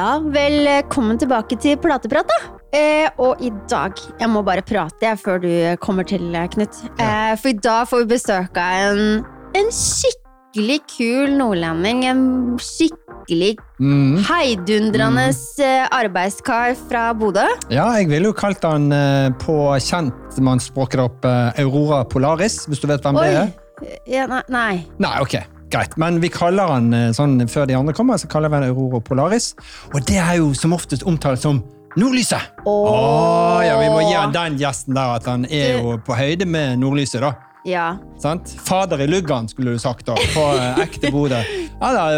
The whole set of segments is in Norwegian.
Ja, velkommen tilbake til Plateprat, da. Eh, og i dag Jeg må bare prate jeg, før du kommer til, Knut. Eh, for i dag får vi besøk av en, en skikkelig kul nordlending. En skikkelig Mm. heidundrende eh, arbeidskar fra Bodø. Ja, jeg ville jo kalt han eh, på kjentmannsspråket opp eh, Aurora Polaris, hvis du vet hvem det er. Ja, nei, nei. Nei, ok, greit. Men vi kaller han eh, sånn før de andre kommer, så kaller vi han Aurora Polaris. Og det er jo som oftest omtalt som Nordlyset. Åh, ja, vi må gi han den gjesten der at han er jo på høyde med Nordlyset, da. Ja. Sant? Fader i luggan, skulle du sagt da, på eh, ekte Bodø.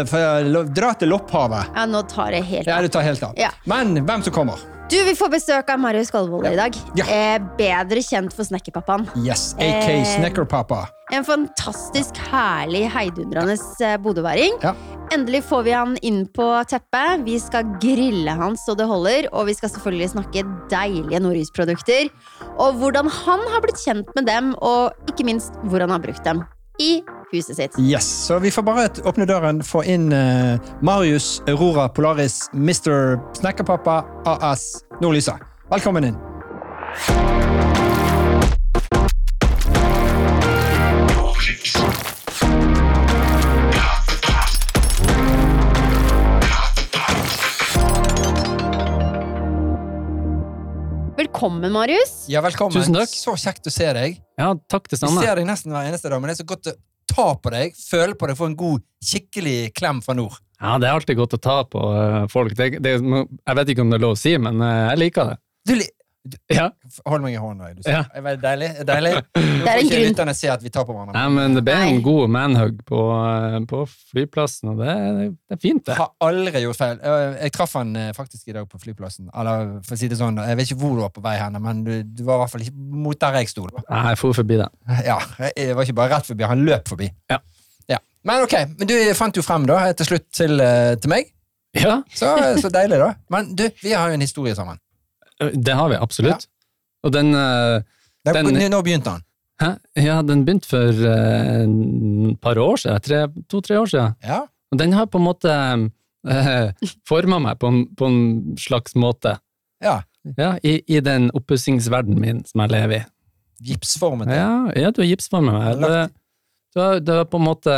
For, lo- dra til Lopphavet. ja, nå tar jeg helt av. Ja, du tar helt av. Ja. Men hvem som kommer? Du, vi får besøk av Marius Skolvold i dag. Ja. Eh, bedre kjent for Snekkerpappaen. Yes, AK Eh. Snekkerpappa. En fantastisk herlig heidundrende eh, bodøværing. Ja. Endelig får vi han inn på teppet. Vi skal grille han så det holder, og vi skal selvfølgelig snakke deilige Norhusprodukter. Og hvordan han har blitt kjent med dem, og ikke minst hvor han har brukt dem i huset sitt. Yes, så vi får bare åpne døren, få inn uh, Marius Aurora Polaris, Mr. Snekkerpappa AS Nordlysa. Velkommen inn. Velkommen, Marius. Ja, velkommen. Tusen takk. Så kjekt å se deg. Ja, takk det samme. Vi ser deg nesten hver eneste dag, men det er så godt å ta på deg, føle på deg, få en god, skikkelig klem fra nord. Ja, det er alltid godt å ta på eh, folk. Det, det, jeg vet ikke om det er lov å si, men eh, jeg liker det. Du, Ja, hold meg i hånda. Du. Ja. Det er deilig. deilig. Nå Det er får en grunn. lytterne se at vi tar på hverandre. Nei, men det ble en god manhug på, eh, på flyplassen, og det, det er fint, det. Har aldri gjort feil. Eh, Jeg traff han eh, faktisk i dag på flyplassen. Eller for å si det sånn, jeg vet ikke hvor du var på vei hen, men du, du var i hvert fall ikke mot der jeg sto. Nei, Jeg for forbi den. Ja, jeg var ikke bare rett forbi, han løp forbi. Ja. Ja. Men ok, men du fant jo frem da, til slutt til, til meg. Ja, Så, så deilig, da. Men du, vi har jo en historie sammen. Det har vi absolutt. Og den, eh, Den- Nå begynte han. hæ? Ja, den begynte for uh, et par år siden. To-tre år siden. Ja. Og den har på en måte uh, forma meg på en, på en slags måte. ja. Ja, i, I den oppussingsverdenen min som jeg lever i. Gipsformet. Ja, ja du har gipsformet meg. Det, du, har, du har på en måte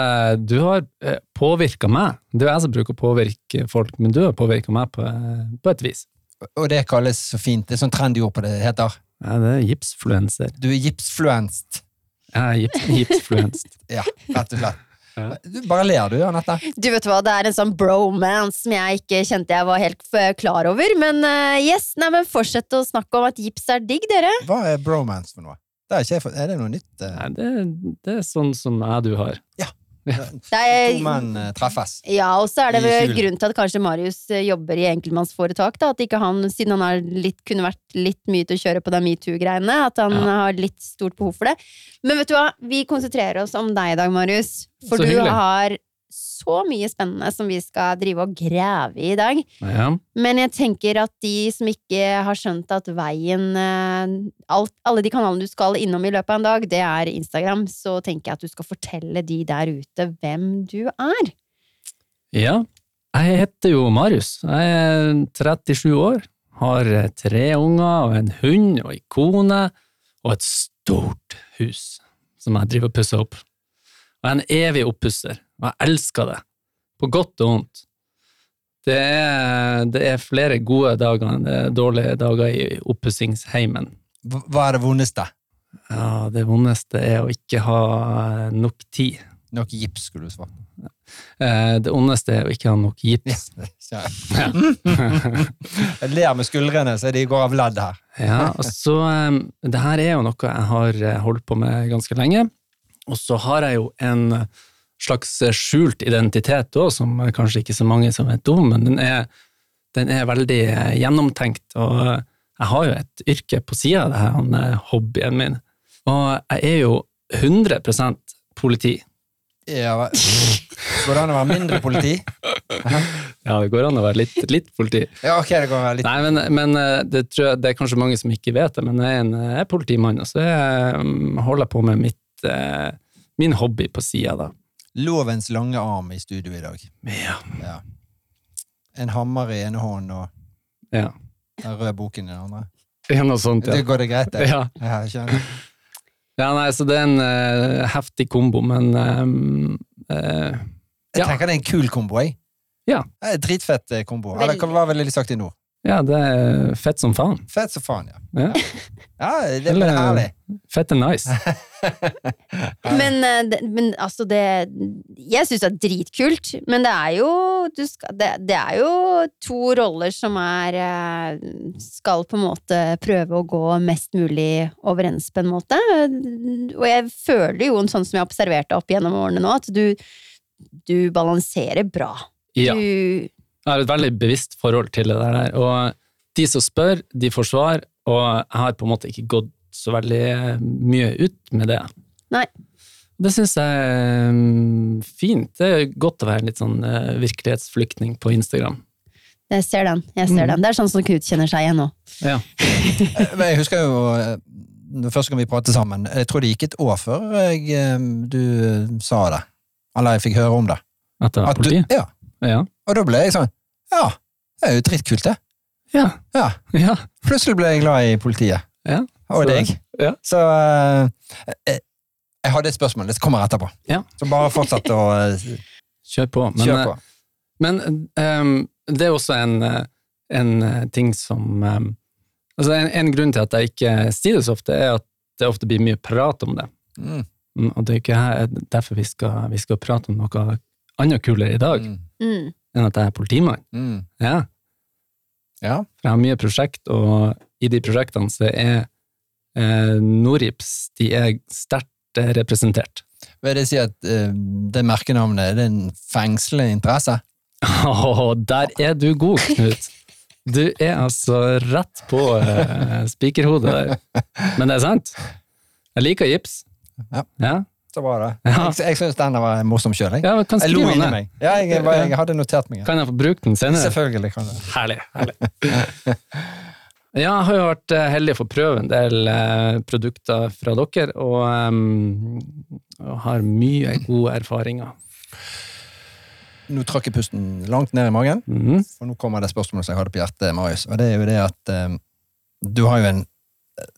Du har eh, påvirka meg. Det er jeg som bruker å påvirke folk, men du har påvirka meg på, eh, på et vis. Og det kalles så fint. Det er sånn trendy ord på det heter. Ja, det er gipsfluenser. Du er gipsfluenst. Jeg er gips, gipsfluenst. Ja, rett og slett. Ja. Du bare ler du, Anette. Du vet hva, Det er en sånn bromance som jeg ikke kjente jeg var helt klar over. Men uh, yes, nei, men fortsett å snakke om at gips er digg, dere. Hva er bromance for noe? Det er, ikke, er det noe nytt? Uh... Nei, det, det er sånn som jeg du har. Det To menn eh, treffes. ja, og så er det vel grunnen til at kanskje Marius eh, jobber i enkeltmannsforetak. da, At ikke han, siden han litt, kunne vært litt mye til å kjøre på de metoo-greiene, at han Ja. har litt stort behov for det. Men vet du hva, vi konsentrerer oss om deg i dag, Marius. For Så du hyggelig. har så mye spennende som vi skal drive og grave i i dag. Ja. Men jeg tenker at de som ikke har skjønt at veien eh, alt, Alle de kanalene du skal innom i løpet av en dag, det er Instagram, så tenker jeg at du skal fortelle de der ute hvem du er. ja. Jeg heter jo Marius. Jeg er 37 år. Har tre unger og en hund og ei kone og et stort hus som jeg driver og pusser opp. Og jeg er en evig oppusser, og jeg elsker det. På godt og vondt. Det er, det er flere gode dager enn det er dårlige dager i oppussingsheimen. Hva er det vondeste? Ja, det vondeste er å ikke ha nok tid. Nok gips, skulle du svart. Eh, Det ondeste er å ikke ha nok gips. Ja. Jeg ler med skuldrene, så de går av ledd her. Ja, så Det her er jo noe jeg har eh, holdt på med ganske lenge. Og så har jeg jo en slags skjult identitet òg, som kanskje ikke så mange som vet om, men den er, den er veldig eh, gjennomtenkt. Og eh, jeg har jo et yrke på sida av det her, han er hobbyen min. Og jeg er jo 100% politi. Ja, Går det an å være mindre politi? Ja, det går an å være litt, litt politi. Ja, ok, det går an å være litt Nei, men, men eh, det, tror jeg, det er kanskje mange som ikke vet det, men jeg er, en, jeg er politimann, og så jeg, mm, holder jeg på med mitt, eh, min hobby på sida, da. Lovens lange arm i studio i dag. Ja. Ja. en hammer i ene hånden og Ja. den røde boken i den andre. Ja, Noe sånt, Det går det greit, det? Ja. Ja, skjønner. ja, nei, så det er en uh, heftig kombo, men ehm, eh, Jeg Ja. tenker det er en kul kombo, jeg. Ja. Dritfett kombo. Eller hva ville de sagt i nord? Ja, det er fett som faen. Fett som faen, ja. Ja. Ja, det er Eller- herlig. Fett er nice. Men, eh, men altså, det Jeg syns det er dritkult, men det er jo du skal, det, det er jo to roller som er eh, Skal på en måte prøve å gå mest mulig overens, på en måte. Og jeg føler jo, sånn som jeg har observert deg opp gjennom årene nå, at du, du balanserer bra. Ja. Du Jeg har et veldig bevisst forhold til det der. Og de som spør, de får svar, og jeg har på en måte ikke gått så veldig mye ut med det. Nei. Det syns jeg er mm, fint. Det er godt å være litt sånn eh, virkelighetsflyktning på Instagram. Jeg ser den. jeg ser Mm. den. Det er sånn som Knut kjenner seg igjen nå. Ja. Eh, jeg husker jo eh, første gang vi pratet sammen, jeg tror det gikk et år før jeg, eh, du sa det. Eller jeg fikk høre om det. At det var At du, ja. Ja. Og da ble jeg sånn Ja, det er jo dritkult, det. Ja. Ja. ja. Plutselig ble jeg glad i politiet. Ja. Og Så- deg. Ja. Så eh, eh, jeg hadde et spørsmål. Det kommer etterpå. Ja. Så bare fortsett å eh, Kjør på. Men, kjøre på. Men um, det er også en, en ting som um, altså en, en grunn til at jeg ikke sier det så ofte, er at det ofte blir mye prat om det. Mm. Mm, Og det er ikke derfor vi skal, vi skal prate om noe annet kulere i dag Mm. Mm. enn at jeg er politimann. Mm. Ja, Ja. for jeg har mye prosjekt, og i de prosjektene så er eh, Norips de er sterkt eh, representert. Vil det si at eh, det merkenavnet det er en fengslende interesse? Åh, der er du god, Knut! Du er altså rett på eh, spikerhodet der. Men det er sant. Jeg liker gips. Ja. Ja, Så bra, det. Ja. Jeg, jeg syns den var morsom sjøl. Jeg. ja kan jeg lo inni meg. Ja, jeg, jeg, jeg hadde notert meg. Kan jeg få bruke den senere? Selvfølgelig kan jeg. Herlig. herlig. Ja, jeg har jo vært eh, heldig å få prøve en del eh, produkter fra dere, og, um, og har mye gode erfaringer. Nå trakk jeg pusten langt ned i magen, Mhm. for nå kommer det spørsmålet som jeg hadde på hjertet, Marius. Og det er jo det at um, du har jo en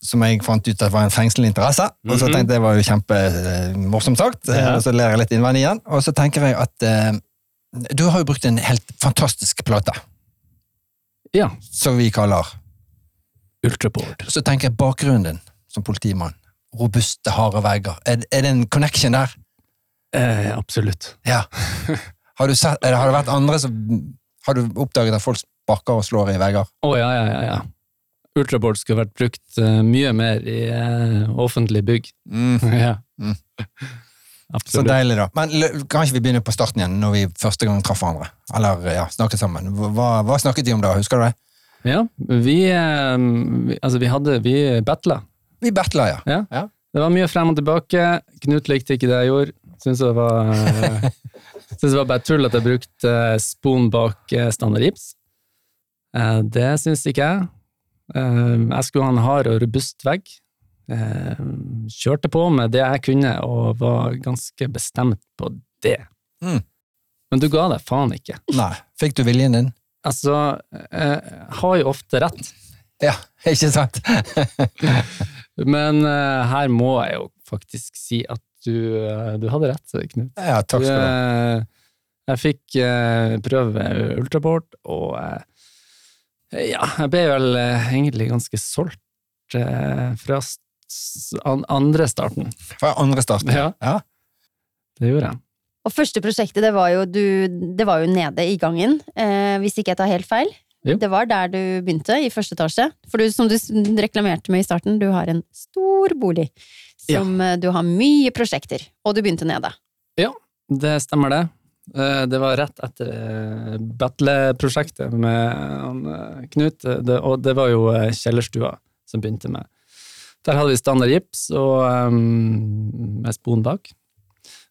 som jeg fant ut at var en fengslende interesse. Og så Mhm. tenkte jeg det var jo kjempemorsomt sagt, Ja. og så ler jeg litt innvendig igjen. Og så tenker jeg at eh, du har jo brukt en helt fantastisk plate, Ja. som vi kaller Ultraboard. Så tenker jeg bakgrunnen din som politimann. Robuste, harde vegger. Er, er det en connection der? Eh, absolutt. Ja. Har, du sett, det, har det vært andre som Har du oppdaget at folk sparker og slår i vegger? Å ja, ja, ja. ja. Ultraboard skulle vært brukt eh, mye mer i uh, offentlige bygg. ja. Mm. Så deilig, da. Men kan ikke vi begynne på starten igjen, når vi første gang traff hverandre? Eller ja, snakket sammen. Hva, hva snakket de om da, husker du det? Ja, vi, eh, Altså, vi hadde Vi battla. Vi battla, ja. Ja. Ja. Det var mye frem og tilbake. Knut likte ikke det jeg gjorde. Syns det var eh, det var bare tull at jeg brukte eh, spon bak eh, standard gips. Eh, Det syns ikke jeg. Eh, Jeg skulle ha en hard og robust vegg. Eh, Kjørte på med det jeg kunne, og var ganske bestemt på det. Mm. Men du ga deg faen ikke. Nei. Fikk du viljen din? Altså, eh, jeg har jo ofte rett. Ja, ikke sant? Men eh, her må jeg jo faktisk si at du, eh, du hadde rett, Knut. Ja, takk skal du ha. Eh, Jeg fikk eh, prøve ultraport, og eh, ja, jeg ble vel eh, egentlig ganske solgt eh, fra s- s- an andre starten. Fra andre starten. Ja. ja. Det gjorde jeg. Og første prosjektet, det var jo, du, det var jo nede i gangen, eh, hvis ikke jeg tar helt feil. Jo. Det var der du begynte, i første etasje. For du, som du reklamerte med i starten, du har en stor bolig som ja. du har mye prosjekter, og du begynte nede. Ja, Det stemmer, det. Eh, Det var rett etter eh, Battle-prosjektet med eh, Knut, og det var jo kjellerstua som begynte med. Der hadde vi standard gips og med spon bak.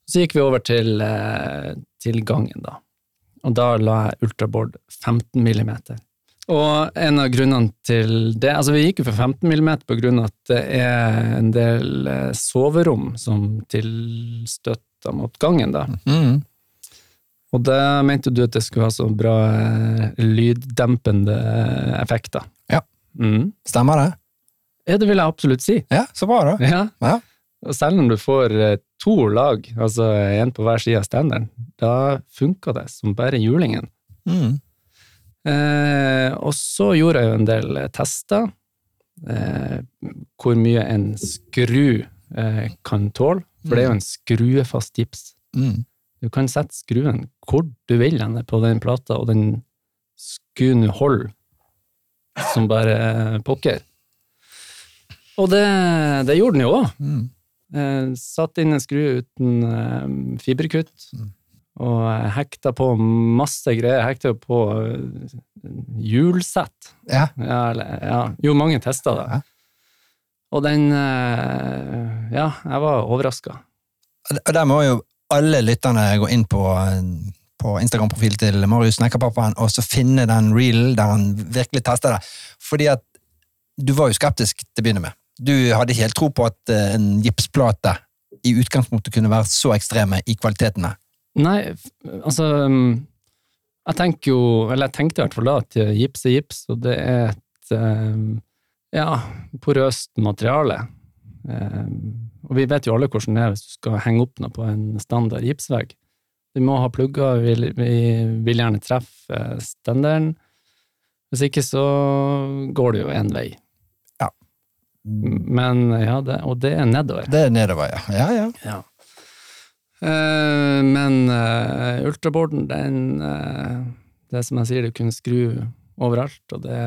Så gikk vi over til, til gangen, da. Og da la jeg ultraboard 15 millimeter. Og en av grunnene til det Altså, vi gikk jo for 15 millimeter på grunn av at det er en del soverom som tilstøtter mot gangen, da. Mm. Og da mente du at det skulle ha så bra eh, lyddempende effekter. Ja. Mm. Stemmer det? Ja, det vil jeg absolutt si. Ja, så bra, da. Ja. Ja. Selv om du får eh, to lag, altså en på hver side av standeren, da funka det som bare julingen. Mm. Eh, og så gjorde jeg jo en del eh, tester. Eh, hvor mye en skru eh, kan tåle. For det er jo en skruefast gips. Mm. Du kan sette skruen hvor du vil henne på den plata, og den skulle nå holde som bare pokker. Og det, det gjorde den jo òg. Mm. Eh, satt inn en skru uten eh, fiberkutt, og jeg hekta på masse greier. Hekta på eh, hjulsett. Ja. Ja, ja, Jo, mange testa det. Og den eh, Ja, jeg var overraska. Der må jo alle lytterne gå inn på, på Instagram-profilen til Marius Snekkerpappaen og så finne den reelen der han virkelig tester det. Fordi at du var jo skeptisk til å begynne med. Du hadde ikke helt tro på at eh, en gipsplate i utgangspunktet kunne være så ekstreme i kvalitetene. Nei, altså um, Jeg tenker jo, eller jeg tenkte i hvert fall da, at gips er gips, og det er et ja, porøst materiale. Og vi vet jo alle hvordan det er hvis du skal henge opp noe på en standard gipsvegg. Vi må ha plugger, vi, vi vil gjerne treffe eh, standarden. Hvis ikke så går det jo én vei. Ja. Men ja, det, og det er nedover. Det er nedover, ja. Ja, ja. Ja. Uh, men uh, ultraboarden, den uh, Det er som jeg sier, du kunne skru overalt, og det,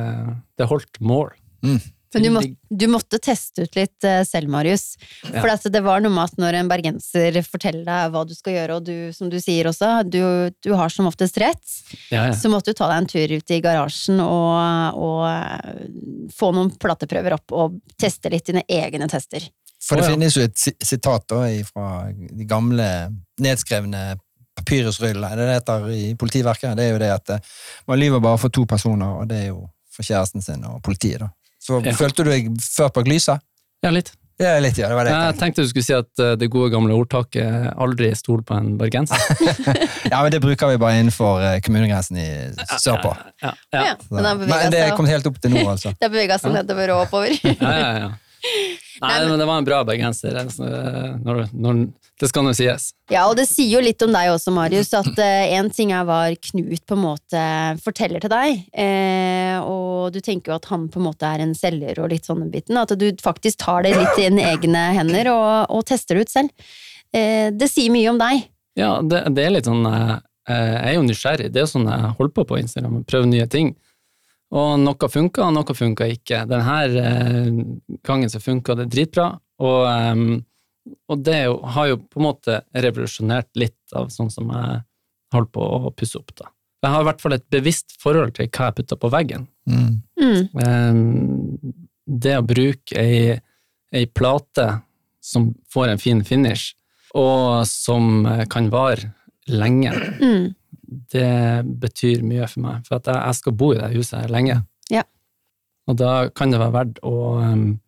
det holdt mål. Mm. Men du, må, du måtte teste ut litt eh, selv, Marius. Ja. For at det var noe med at når en bergenser forteller deg hva du skal gjøre, og du, som du sier også, du, du har som oftest rett, Ja, ja. så måtte du ta deg en tur ut i garasjen og, og eh, få noen plateprøver opp og teste litt dine egne tester. For det finnes jo et sitat da, fra de gamle nedskrevne papyrusrullene, er det det heter i politiverket. Det er jo det at eh, man lyver bare for to personer, og det er jo for kjæresten sin og politiet. da. Så Ja. følte du deg før bak lyset? ja, litt. Ja, litt, ja. Det var det jeg Jeg tenkte. du skulle si at eh, det gode gamle ordtaket 'aldri stol på en bergenser'. Ja, men det bruker vi bare innenfor eh, kommunegrensen i sørpå. Ja, ja, Ja, den Men det kom helt opp til nå, altså. Det har bevega seg nedover og oppover. ja, ja, ja. Nei, men- men det var en bra bergenser. altså, Når, når, det skal nå sies. Ja, og det sier jo litt om deg også, Marius, at én ting er hva Knut på en måte forteller til deg, eh, og du tenker jo at han på en måte er en selger og litt sånne biten, at du faktisk tar det litt i dine egne hender og, og tester det ut selv. Eh, det sier mye om deg. Ja, det, det er litt sånn eh, Jeg er jo nysgjerrig. Det er sånn jeg holder på på Instagram, prøver nye ting. Og noe funka, og noe funka ikke. Denne eh, gangen så funka det dritbra, og, eh, og det jo, har jo på en måte revolusjonert litt av sånn som jeg holder på å pusse opp. da. Jeg har i hvert fall et bevisst forhold til hva jeg putter på veggen. Mm. Mm. Eh, det å bruke ei, ei plate som får en fin finish, og som kan vare lenge, Mm. det betyr mye for meg. For at jeg, jeg skal bo i det huset her lenge. Ja. Og da kan det være verdt å, um,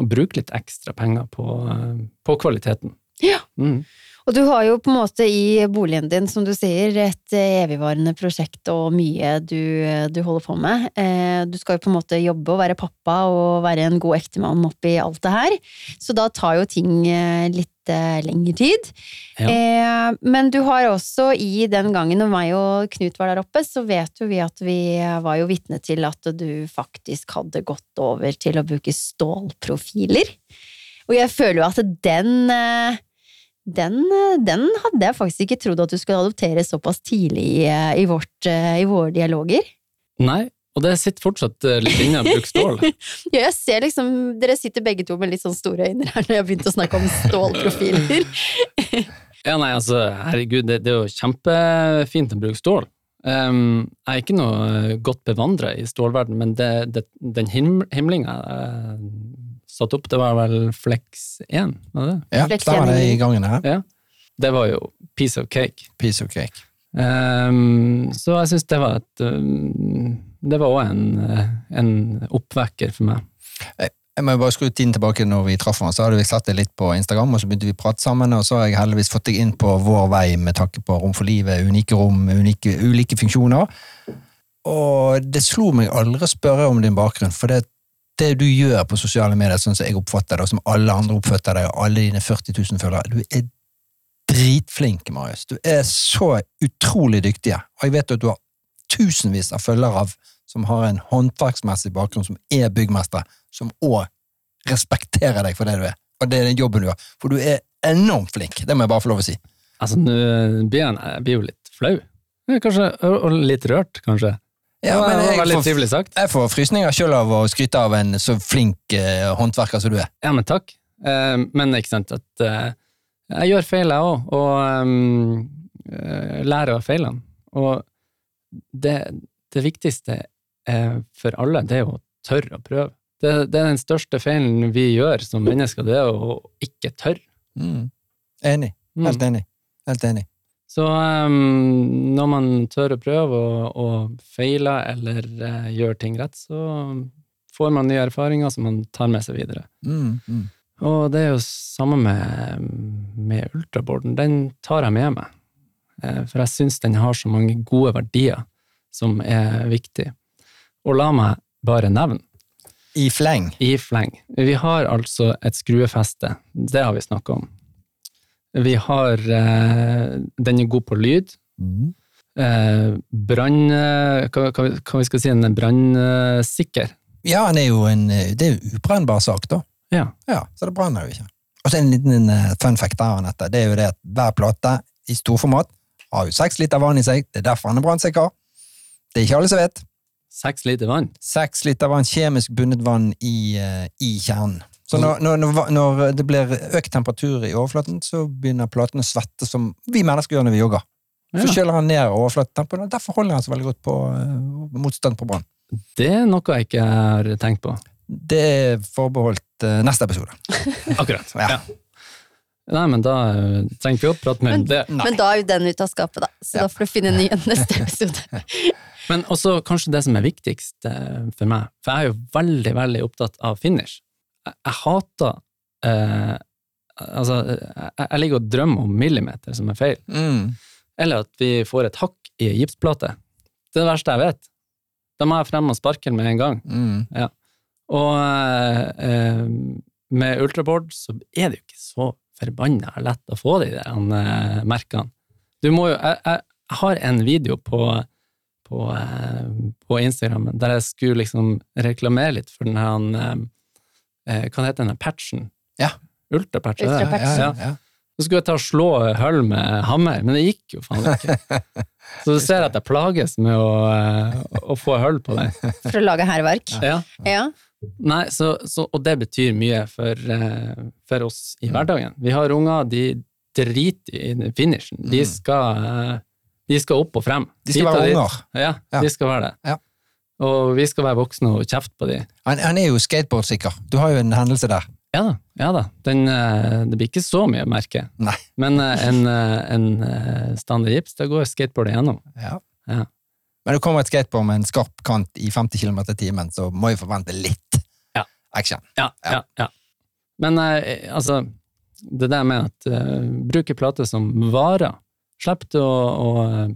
å bruke litt ekstra penger på, um, på kvaliteten. Ja. Mm. Og du har jo på en måte i boligen din, som du sier, et evigvarende prosjekt og mye du, du holder på med. Eh, Du skal jo på en måte jobbe og være pappa og være en god ektemann oppi alt det her. Så da tar jo ting eh, litt eh, lengre tid. Ja. Eh, Men du har også i den gangen når meg og Knut var der oppe, så vet jo vi at vi var jo vitne til at du faktisk hadde gått over til å bruke stålprofiler. Og jeg føler jo at den eh, den, eh, den hadde jeg faktisk ikke trodd at du skulle adoptere såpass tidlig i, eh, i, vårt, eh, i våre dialoger. Nei, og det sitter fortsatt eh, litt inne å bruke stål. Ja, jeg ser liksom, Dere sitter begge to med litt sånn store øyne her når jeg begynte å snakke om stålprofiler. Ja, nei, altså, herregud, det, det er jo kjempefint å bruke stål. Um, jeg er ikke noe eh, godt bevandra i stålverden, men det, det, den him himlinga jeg satte opp, det var vel Flex 1, var det? Ja, Flex der var det i gangen her. Ja. Det var jo piece of cake. Piece of cake. Um, så jeg syns det var et um, Det var òg en, eh, en oppvekker for meg. Jeg må jo bare skru tiden tilbake når vi traff hverandre. Så hadde vi satt det litt på Instagram, og så begynte vi å prate sammen, og så har jeg heldigvis fått deg inn på vår vei med tanke på Rom for livet, unike rom, unike, ulike funksjoner. Og det slo meg aldri å spørre om din bakgrunn, for det, det du gjør på sosiale medier, sånn som jeg oppfatter det, og som alle andre oppfatter deg, og alle dine 40 000 følgere, du er dritflink, Marius. Du er så utrolig dyktig, og jeg vet at du har tusenvis av følgere av som har en håndverksmessig bakgrunn, som er byggmester, som òg respekterer deg for det du er. Og det er den jobben du gjør. For du er enormt flink, det må jeg bare få lov å si. Altså, nå blir jeg, jo litt flau. Kanskje, og litt rørt, kanskje. Ja, men jeg får- sagt. Jeg får frysninger sjøl av å skryte av en så flink eh, håndverker som du er. Ja, men takk. Eh, men ikke sant at eh, jeg gjør feil, jeg òg, og um, lærer av feilene. Og det, det viktigste eh, for alle, det er jo å tørre å prøve. Det, det er den største feilen vi gjør som mennesker, det er å ikke tørre. Mm. Enig. Mm. Helt enig. Helt enig. Så um, når man tør å prøve og, og feiler eller uh, gjør ting rett, så får man nye erfaringer som man tar med seg videre. Mm. Mm. Og det er jo samme med, med ultraboarden. Den tar jeg med meg. Eh, For jeg syns den har så mange gode verdier som er viktig. Og la meg bare nevne, I fleng. i fleng, vi har altså et skruefeste. Det har vi snakka om. Vi har eh, Den er god på lyd. Mm. Eh, brann... eh, Hva, hva, hva vi skal si? Er brannsikker. Ja, han er jo en eh, Det er jo ubrennbar sak, da. Ja. Ja, Så det brenner jo ikke. Og så en liten eh, fun fact der, Anette. Det er jo det at hver plate i storformat har jo seks liter vann i seg. Det er derfor han er brannsikker. Det er ikke alle som vet. Seks liter vann. Seks liter vann, kjemisk bundet vann i, eh, i kjernen. Så når, når, når, det blir økt temperatur i overflaten, så begynner platen å svette som vi mennesker gjør når vi jogger. Så Ja. kjøler han ned overflatetemperaturen, og derfor holder han så veldig godt på eh, motstand på brann. Det er noe jeg ikke har tenkt på. Det er forbeholdt eh, neste episode. Akkurat. Ja. Nei, men da eh, trenger vi ikke å prate mer om det. Nei. Men da er jo den ute av skapet, da. Så Ja. da får du finne en ny en neste episode. Men også kanskje det som er viktigst eh, for meg, for jeg er jo veldig, veldig opptatt av finish. Jeg, jeg hater eh, Altså, jeg, jeg ligger og drømmer om millimeter som er feil, Mm. eller at vi får et hakk i ei gipsplate. Det er det verste jeg vet. Da må jeg frem og sparke den med en gang. Mm. Og eh, eh, med ultraboard så er det jo ikke så forbanna lett å få de der uh, merkene. Du må jo Jeg, jeg, har en video på, på, uh, på Instagram der jeg skulle liksom reklamere litt for den her eh, uh, Hva heter den patchen? Ja. Ultrapatch? Ultrapatch. Ja, Ja. ja, ja. Så skulle jeg ta og slå hull med hammer, men det gikk jo faen ikke. Så du ser at jeg plages med å, å få hull på den. For å lage hærverk. Ja. Ja. Nei, så, så, og det betyr mye for, eh, for oss i hverdagen. Vi har unger, de driter i finishen. De Mm. skal, eh, de skal opp og frem. De skal Hit være unger. Ja, Ja. de skal være det. Ja. Og vi skal være voksne og kjefte på dem. Han, han er jo skateboardsikker. Du har jo en hendelse der. Ja da, ja da. Den, eh, det blir ikke så mye merke. Nei. Men en, en standard gips, da går skateboard igjennom. Ja. Ja. Men det kommer et skateboard med en skarp kant i 50 km i timen, så må jeg forvente litt. Action. Ja, Ja. ja, ja. Men eh, altså, det der med at uh, bruke plate som varer, slipp det å, å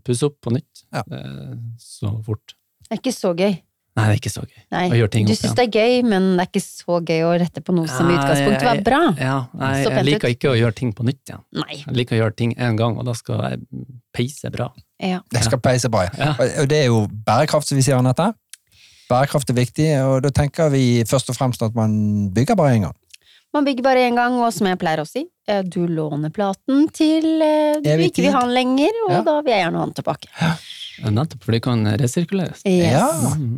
pusse opp på nytt Ja. eh, så fort. Det er ikke så gøy. Nei, det er ikke så gøy. Nei. Å gjøre ting Du syns det er gøy, men det er ikke så gøy å rette på noe som i utgangspunktet var bra. Ja, nei, jeg liker ikke å gjøre ting på nytt igjen. Nei. Jeg liker å gjøre ting én gang, og da skal jeg peise bra. Ja. Det skal peise bra. Ja. Og det er jo bærekraft som vi sier, Anette. Bærekraft er viktig, og da tenker vi først og fremst at man bygger bare én gang. Man bygger bare én gang, og som jeg pleier å si, eh, du låner platen til eh, du Evig ikke vil ha den lenger, og Ja. da vil jeg gjerne ha den tilbake. Ja, Nettopp, for de kan resirkuleres. Yes. Ja.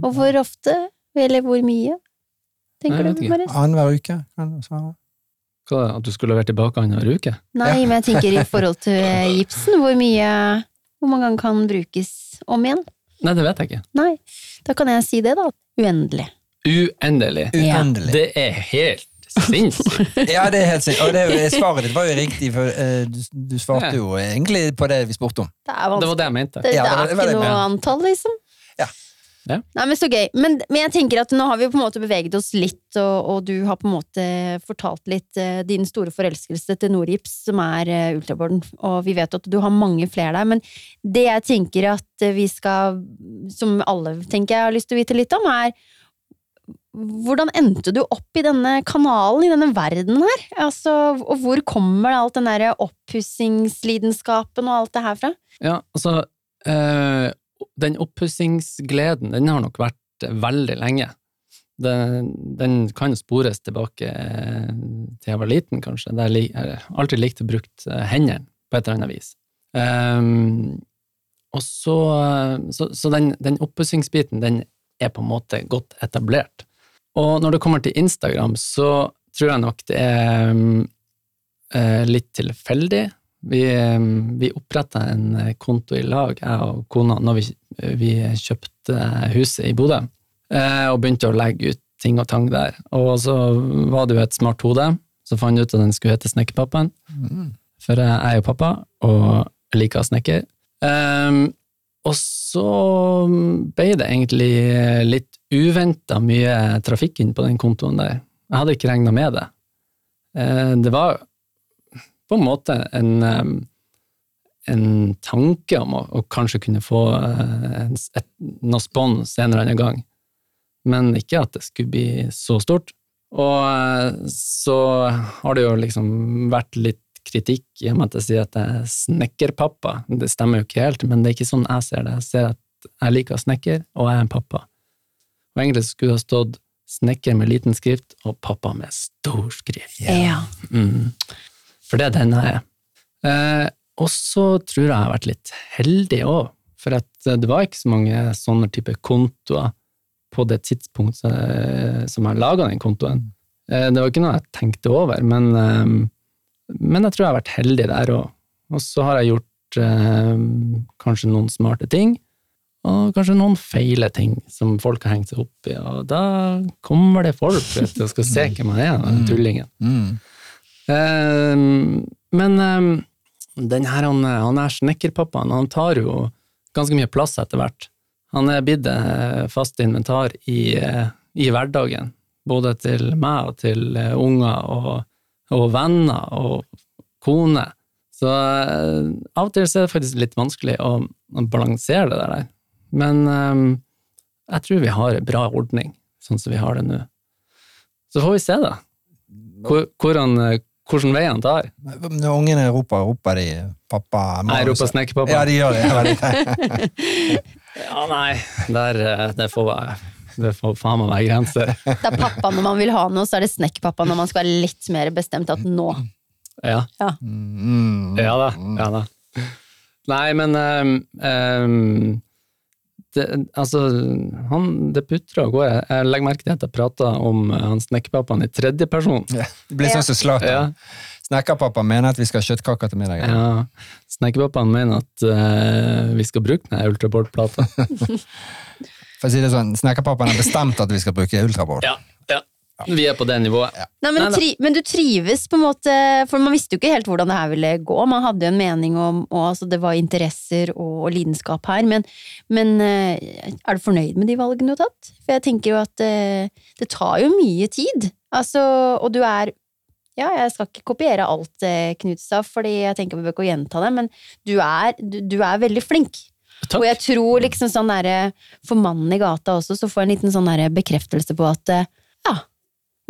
Og hvor ofte, eller hvor mye, tenker Nei, du. Marius? Annenhver uke. Hva, at du skulle levert tilbake annenhver uke? Nei, men jeg tenker i forhold til eh, gipsen, hvor mye Hvor mange ganger kan brukes om igjen? Nei, det vet jeg ikke. Nei, da kan jeg si det, da. Uendelig. Uendelig. Uendelig. Det er helt sinnssykt. Ja, det er helt sinnssykt. Og det, svaret ditt var jo riktig, for uh, du, du svarte jo egentlig på det vi spurte om. Det er Det var det jeg mente. Det, det, Ja, det var- er ikke noe antall, liksom. Ja. Nei, men Så gøy. Men, men jeg tenker at nå har vi på en måte beveget oss litt, og, og du har på en måte fortalt litt uh, din store forelskelse til Nordgips, som er uh, ultraborden. og vi vet at du har mange flere der. Men det jeg tenker at vi skal, som alle tenker jeg har lyst til å vite litt om, er hvordan endte du opp i denne kanalen, i denne verden her? Altså, og hvor kommer alt den derre oppussingslidenskapen og alt det her fra? Ja, altså eh, Den oppussingsgleden, den har nok vært veldig lenge. Den, den kan spores tilbake eh, til jeg var liten, kanskje. Der jeg har alltid likt å bruke hendene på et eller annet vis. Um, og så, så, så den, den oppussingsbiten, den er på en måte godt etablert. Og når det kommer til Instagram, så tror jeg nok det er um, litt tilfeldig. Vi, eh, vi oppretta en konto i lag, jeg og kona, når vi, vi kjøpte huset i Bodø, eh, og begynte å legge ut ting og tang der. Og så var det jo et smart hode, så fant ut at den skulle hete Snekkerpappaen. Mm. For jeg er jo pappa, og liker snekker. Um, og så ble det egentlig litt uventa mye trafikk inn på den kontoen der. Jeg hadde ikke regna med det. Eh, det var på en måte en, en tanke om å, å kanskje kunne få en, et, noe spons en eller annen gang, men ikke at det skulle bli så stort. Og eh, så har det jo liksom vært litt kritikk i og med at jeg sier at jeg er snekkerpappa. Det stemmer jo ikke helt, men det er ikke sånn jeg ser det. Jeg ser at jeg liker å snekker, og jeg er en pappa. Og egentlig skulle det ha stått snekker med liten skrift og pappa med stor skrift. Ja. Mm. For det er den jeg er. Eh, og så tror jeg jeg har vært litt heldig òg, for at det var ikke så mange sånne type kontoer på det tidspunkt som jeg laga den kontoen. Eh, det var ikke noe jeg tenkte over, men eh, men jeg tror jeg har vært heldig der òg. Og så har jeg gjort eh, kanskje noen smarte ting, og kanskje noen feile ting som folk har hengt seg opp i, og da kommer det folk vet og skal se hvem jeg er, den tullingen. Mm. Eh, men eh, den her, han, han er snekkerpappaen, han tar jo ganske mye plass etter hvert. Han er blitt eh, fast inventar i, eh, i hverdagen, både til meg og til eh, unger og og venner og kone. Så av og til er det faktisk litt vanskelig å, å balansere det der. Men um, jeg tror vi har en bra ordning, sånn som vi har det nå. Så får vi se, da. Hvor, hvordan, hvordan vei han tar. Når ungene roper, roper de 'pappa'? Nei, roper snekkerpappa. Ja, de gjør det. Ja, nei, der, det får være det får faen meg være grenser. Det er pappa når man vil ha noe, så er det snekkpappa når man skal være litt mer bestemt at nå. Ja. Ja, Mm. Ja da. Ja da. Nei, men um, um, det, altså, han, det putrer og går. Jeg, jeg legger merke til at jeg prater om uh, han snekkerpappaen i tredje person. Ja, det blir sånn som Zlatan. Ja. Snekkerpappaen mener at vi skal ha kjøttkaker til middag. Ja. Snekkerpappaen mener at uh, vi skal bruke den ultraboard-plata. For å si det sånn, Snekkerpappaen har bestemt at vi skal bruke ultraboard. Ja, ja. Vi er på det nivået. Nei, men, Nei, tri men du trives på en måte For man visste jo ikke helt hvordan det her ville gå. Man hadde jo en mening om og altså, det var interesser og, og lidenskap her. Men, men eh, er du fornøyd med de valgene du har tatt? For jeg tenker jo at eh, det tar jo mye tid. Altså, og du er ja, jeg skal ikke kopiere alt eh, Knut sa, fordi jeg tenker vi bør ikke gjenta det, men du er, du, du er veldig flink. Takk. Og jeg tror liksom sånn derre For mannen i gata også, så får jeg en liten sånn bekreftelse på at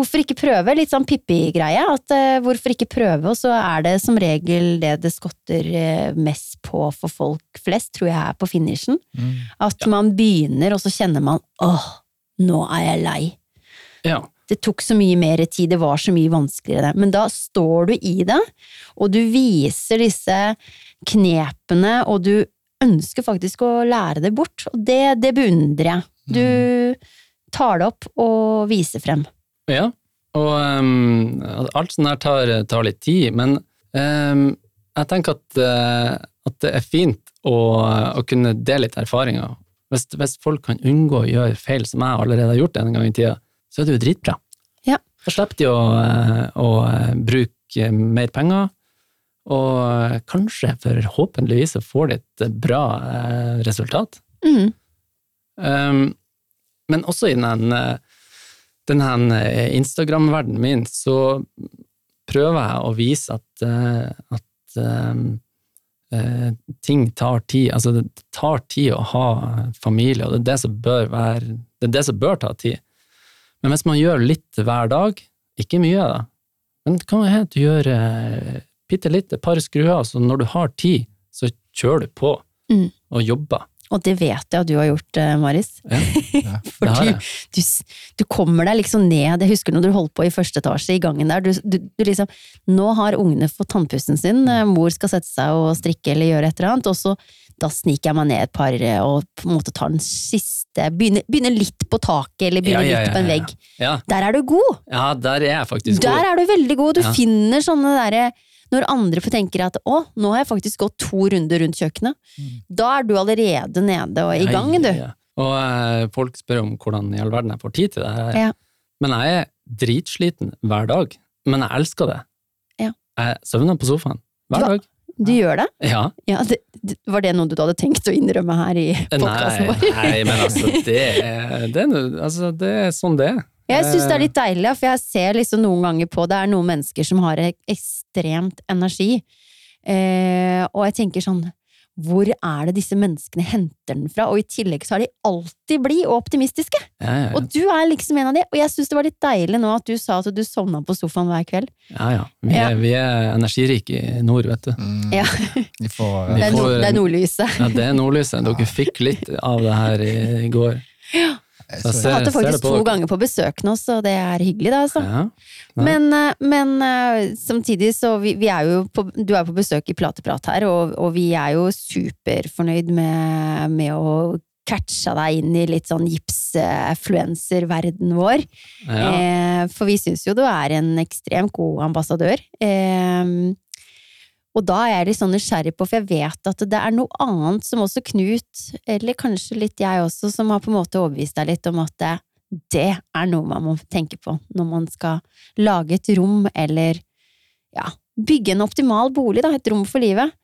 hvorfor ikke prøve? Litt sånn Pippi-greie. At uh, hvorfor ikke prøve? Og så er det som regel det det skotter uh, mest på for folk flest, tror jeg er på finishen. Mm. At man begynner, og så kjenner man åh, nå er jeg lei. Ja. Det tok så mye mer tid, det var så mye vanskeligere. Men da står du i det, og du viser disse knepene, og du ønsker faktisk å lære det bort. Og det, det beundrer jeg. Du tar det opp og viser frem. Ja, og um, alt sånt her tar, tar litt tid, men um, jeg tenker at, uh, at det er fint å, å kunne dele litt erfaringer. Hvis, hvis folk kan unngå å gjøre feil som jeg allerede har gjort en gang i tida, så er det jo dritbra. Ja. Da slipper de å, uh, å uh, bruke mer penger, og kanskje forhåpentligvis så får de et bra resultat. Mm. Um, men også i den, den her eh, Instagram-verdenen min, så prøver jeg å vise at, eh, at eh, ting tar tid. Altså, det tar tid å ha familie, og det er det som bør være Det er det som bør ta tid. Men hvis man gjør litt hver dag, ikke mye, da, men det kan at du gjør bitte litt, et par skruer, så når du har tid, så kjører du på Mm. og jobber. Og det vet jeg at du har gjort, eh, Maris. Ja, For det har du, du, du kommer deg liksom ned. Jeg husker når du holdt på i første etasje i gangen der. Du, du, liksom Nå har ungene fått tannpussen sin, eh, mor skal sette seg og strikke eller gjøre et eller annet, og så da sniker jeg meg ned et par eh, og på en måte tar den siste Begynner, begynner litt på taket, eller begynner Ja, ja, litt på en ja, ja. vegg. Ja, Der er du god! ja, der er jeg faktisk god. Der er du veldig god. Du Ja. finner sånne derre Når andre tenker at 'å, nå har jeg faktisk gått to runder rundt kjøkkenet', da er du allerede nede og i gang, du. Ja. Og eh, folk spør om hvordan i all verden jeg får tid til det. Ja. Men jeg er dritsliten hver dag. Men jeg elsker det. Ja. Jeg søvner på sofaen hver Du- dag. Du gjør det? Ja. Ja, det, Var det noe du hadde tenkt å innrømme her i podkasten vår? nei, men altså, det er, det er, altså, det er sånn det er. Jeg syns det er litt deilig, for jeg ser liksom noen ganger på Det er noen mennesker som har ekstremt energi. Eh, og jeg tenker sånn Hvor er det disse menneskene henter den fra? Og i tillegg så er de alltid blide og optimistiske! Ja, ja, Og du er liksom en av de. Og jeg syns det var litt deilig nå at du sa at du sovna på sofaen hver kveld. ja. ja. Vi, Ja. er, vi er energirike i nord, vet du. Mm, Ja. Vi får er, får- det er nordlyset. Ja, det er nordlyset. Dere fikk litt av det her i, i går. eh, Jeg hadde ser det faktisk på to ganger på besøk nå, så det er hyggelig, da, altså. Ja. ja. Men, eh, men eh, samtidig så vi, vi er jo på, Du er på besøk i Plateprat her, og, og vi er jo superfornøyd med, med å catcha deg inn i litt sånn gipsfluencer-verden vår. Ja. Eh, for vi syns jo du er en ekstremt god ambassadør. Eh, og da er jeg litt sånn nysgjerrig på, for jeg vet at det er noe annet som også Knut, eller kanskje litt jeg også, som har på en måte overbevist deg litt om at det, det er noe man må tenke på når man skal lage et rom, eller ja, bygge en optimal bolig, da, et rom for livet.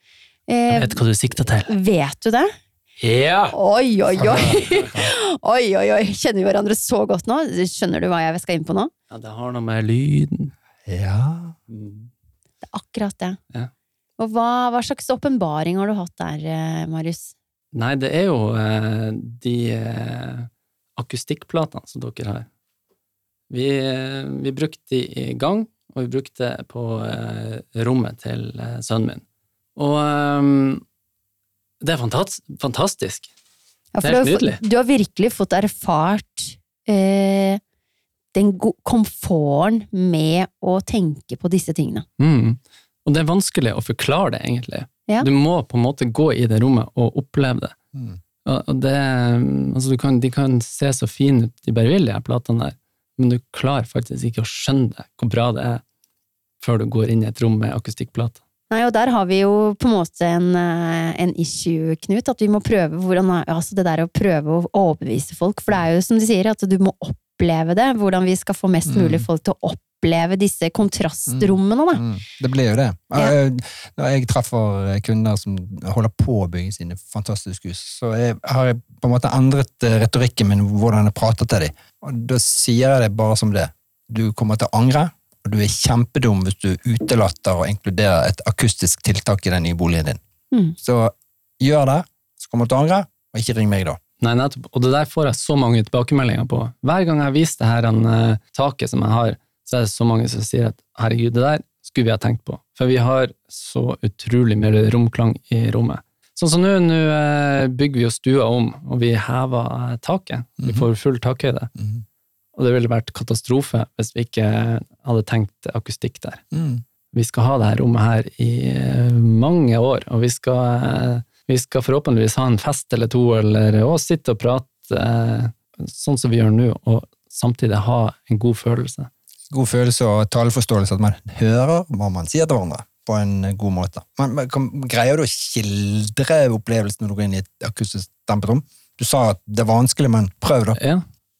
Eh, Jeg vet hva du sikter til. vet du det? Ja! Oi, oi, oi! Oi, oi, oi! Kjenner vi hverandre så godt nå? Skjønner du hva jeg skal inn på nå? ja! Det har noe med lyden Ja. Mm. Det er akkurat det. Ja. Og hva, hva slags åpenbaring har du hatt der, eh, Marius? Nei, det er jo eh, de eh, akustikkplatene som dere har. Vi, eh, vi brukte de i gang, og vi brukte det på rommet til sønnen min. Og det er fantas fantastisk. Ja, Det er helt du, har, nydelig. du har virkelig fått erfart eh, den komforten med å tenke på disse tingene. Mm. Og det er vanskelig å forklare det, egentlig. Ja. Du må på en måte gå i det rommet og oppleve det. Mm. Og og det, altså du kan, de kan se så fine ut de bare vil, de her platene der, men du klarer faktisk ikke å skjønne det, hvor bra det er, før du går inn i et rom med akustikkplater. Nei, og der har vi jo på en måte en, eh, en issue, Knut, at vi må prøve hvordan, altså det der å prøve å overbevise folk, for det er jo som de sier, at du må oppleve det, hvordan vi skal få mest Mm. mulig folk til å oppleve disse kontrastrommene, da. Mm, det blir jo det. Ja. Eh, Når jeg treffer eh, kunder som holder på å bygge sine fantastiske hus, så jeg, har jeg på en måte endret eh, retorikken min, hvordan jeg prater til dem. Og da sier jeg det bare som det. Du kommer til å angre, og du er kjempedum hvis du utelater å inkludere et akustisk tiltak i den nye boligen din. Mm. Så gjør det, så kommer du til å angre, og ikke ring meg da. Nei, nettopp. Og det der får jeg så mange tilbakemeldinger på. Hver gang jeg viser det her taket som jeg har, så er det så mange som sier at herregud, det der skulle vi ha tenkt på. For vi har så utrolig mye romklang i rommet. Sånn som nå, nå eh, bygger vi jo stua om, og vi hever eh, taket. Vi Mhm. får full takhøyde. Mhm. Og det ville vært katastrofe hvis vi ikke hadde tenkt akustikk der. Mm. Vi skal ha det her rommet her i eh, mange år, og vi skal, vi skal forhåpentligvis ha en fest eller to, eller og sitte og prate sånn som vi gjør nå, og samtidig ha en god følelse. God følelse og taleforståelse, at man hører hva man sier til hverandre på en god måte. Men, kan, greier du å skildre opplevelsen når du går inn i et akustisk dempet rom? Du sa at det er vanskelig, men prøv da. Ja.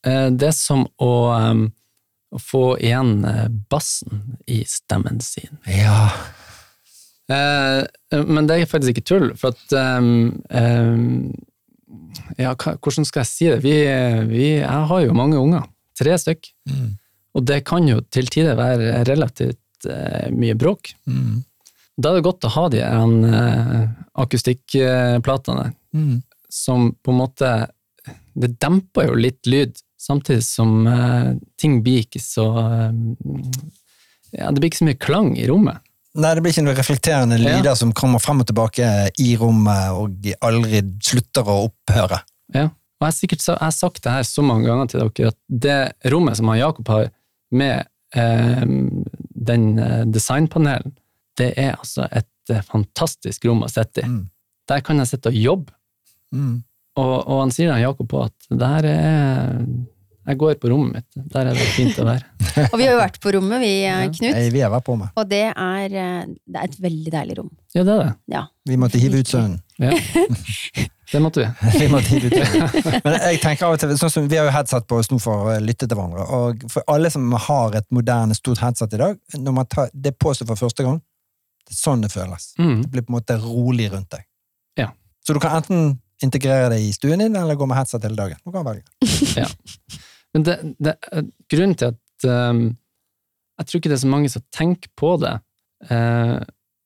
Eh, Det er som å, um, å få igjen eh, bassen i stemmen sin. Ja. Uh, Men det er faktisk ikke tull, for at um, um, Ja, hvordan skal jeg si det? Vi, vi, jeg har jo mange unger. Tre stykk. Mm. Og det kan jo til tider være relativt eh, mye bråk. Mm. Da er det godt å ha de eh, akustikkplatene Mm. som på en måte Det demper jo litt lyd, samtidig som eh, ting blir ikke så eh, Ja, det blir ikke så mye klang i rommet. Nei, det blir ikke noen reflekterende Ja. lyder som kommer frem og tilbake i rommet og aldri slutter å opphøre. Ja. Og jeg har sikkert jeg har sagt det her så mange ganger til dere, at det rommet som han Jakob har med eh, den eh, designpanelen, det er altså et eh, fantastisk rom å sitte i. Mm. Der kan jeg sitte og jobbe, Mm. og, og han sier han Jakob på at det her er Jeg går på rommet mitt, der er det fint å være. Og vi har jo vært på rommet, vi, Knut. Ja. Vi har vært på med. Og det er, eh, det er et veldig deilig rom. Ja, det er det. Ja. Vi måtte hive ut sønnen. Ja. Det måtte vi. Vi måtte ut. Men jeg tenker av og til, sånn som Vi har jo headset på oss nå for å lytte til hverandre. Og for alle som har et moderne, stort headset i dag, når man tar det på seg for første gang, det er sånn det føles. Mm. Det blir på en måte rolig rundt deg. Ja. Så du kan enten integrere det i stuen din, eller gå med headset hele dagen. Du kan velge. Men det, det, grunnen til at um, Jeg tror ikke det er så mange som tenker på det, Uh,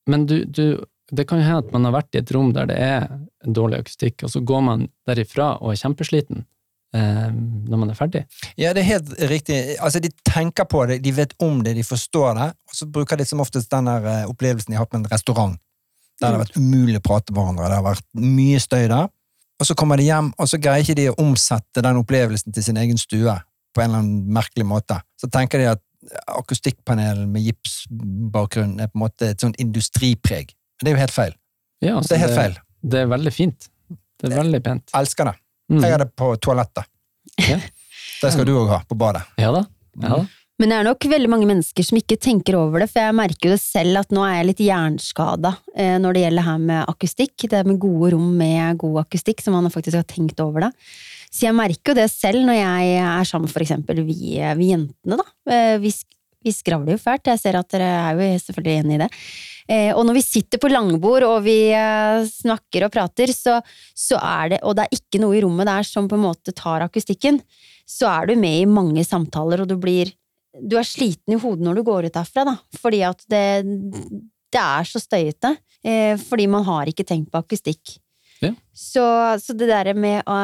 men du, du, det kan jo hende at man har vært i et rom der det er dårlig akustikk, og så går man derifra og er kjempesliten eh, når man er ferdig. Ja, det er helt riktig. Altså, De tenker på det, de vet om det, de forstår det, og så bruker de som oftest den der eh, opplevelsen de har hatt med en restaurant, der det har vært umulig å prate med hverandre, det har vært mye støy der, og så kommer de hjem, og så greier ikke de å omsette den opplevelsen til sin egen stue på en eller annen merkelig måte. Så tenker de at akustikkpanelen med gipsbakgrunn er på en måte et sånt industripreg. Men det er jo helt feil. Ja, Det er helt feil. Det er veldig fint. Det er veldig pent. Elsker det. Mm. Jeg har det på toalettet. Ja. Det skal du òg ha, på badet. Ja da. Ja da. Men det er nok veldig mange mennesker som ikke tenker over det, for jeg merker jo det selv at nå er jeg litt hjernskada eh, når det gjelder her med akustikk. Det med gode rom med god akustikk, som man faktisk har tenkt over det. Så jeg merker jo det selv når jeg er sammen med for eksempel vi, vi jentene, da. Eh, Vi, vi skravler jo fælt, jeg ser at dere er jo selvfølgelig enig i det. Eh, og når vi sitter på langbord og vi eh, snakker og prater, så, så er det, og det er ikke noe i rommet der som på en måte tar akustikken, så er du med i mange samtaler, og du blir du er sliten i hodet når du går ut derfra, da. Fordi at det, det er så støyete. Eh, fordi man har ikke tenkt på akustikk. Ja. Så, så det der med å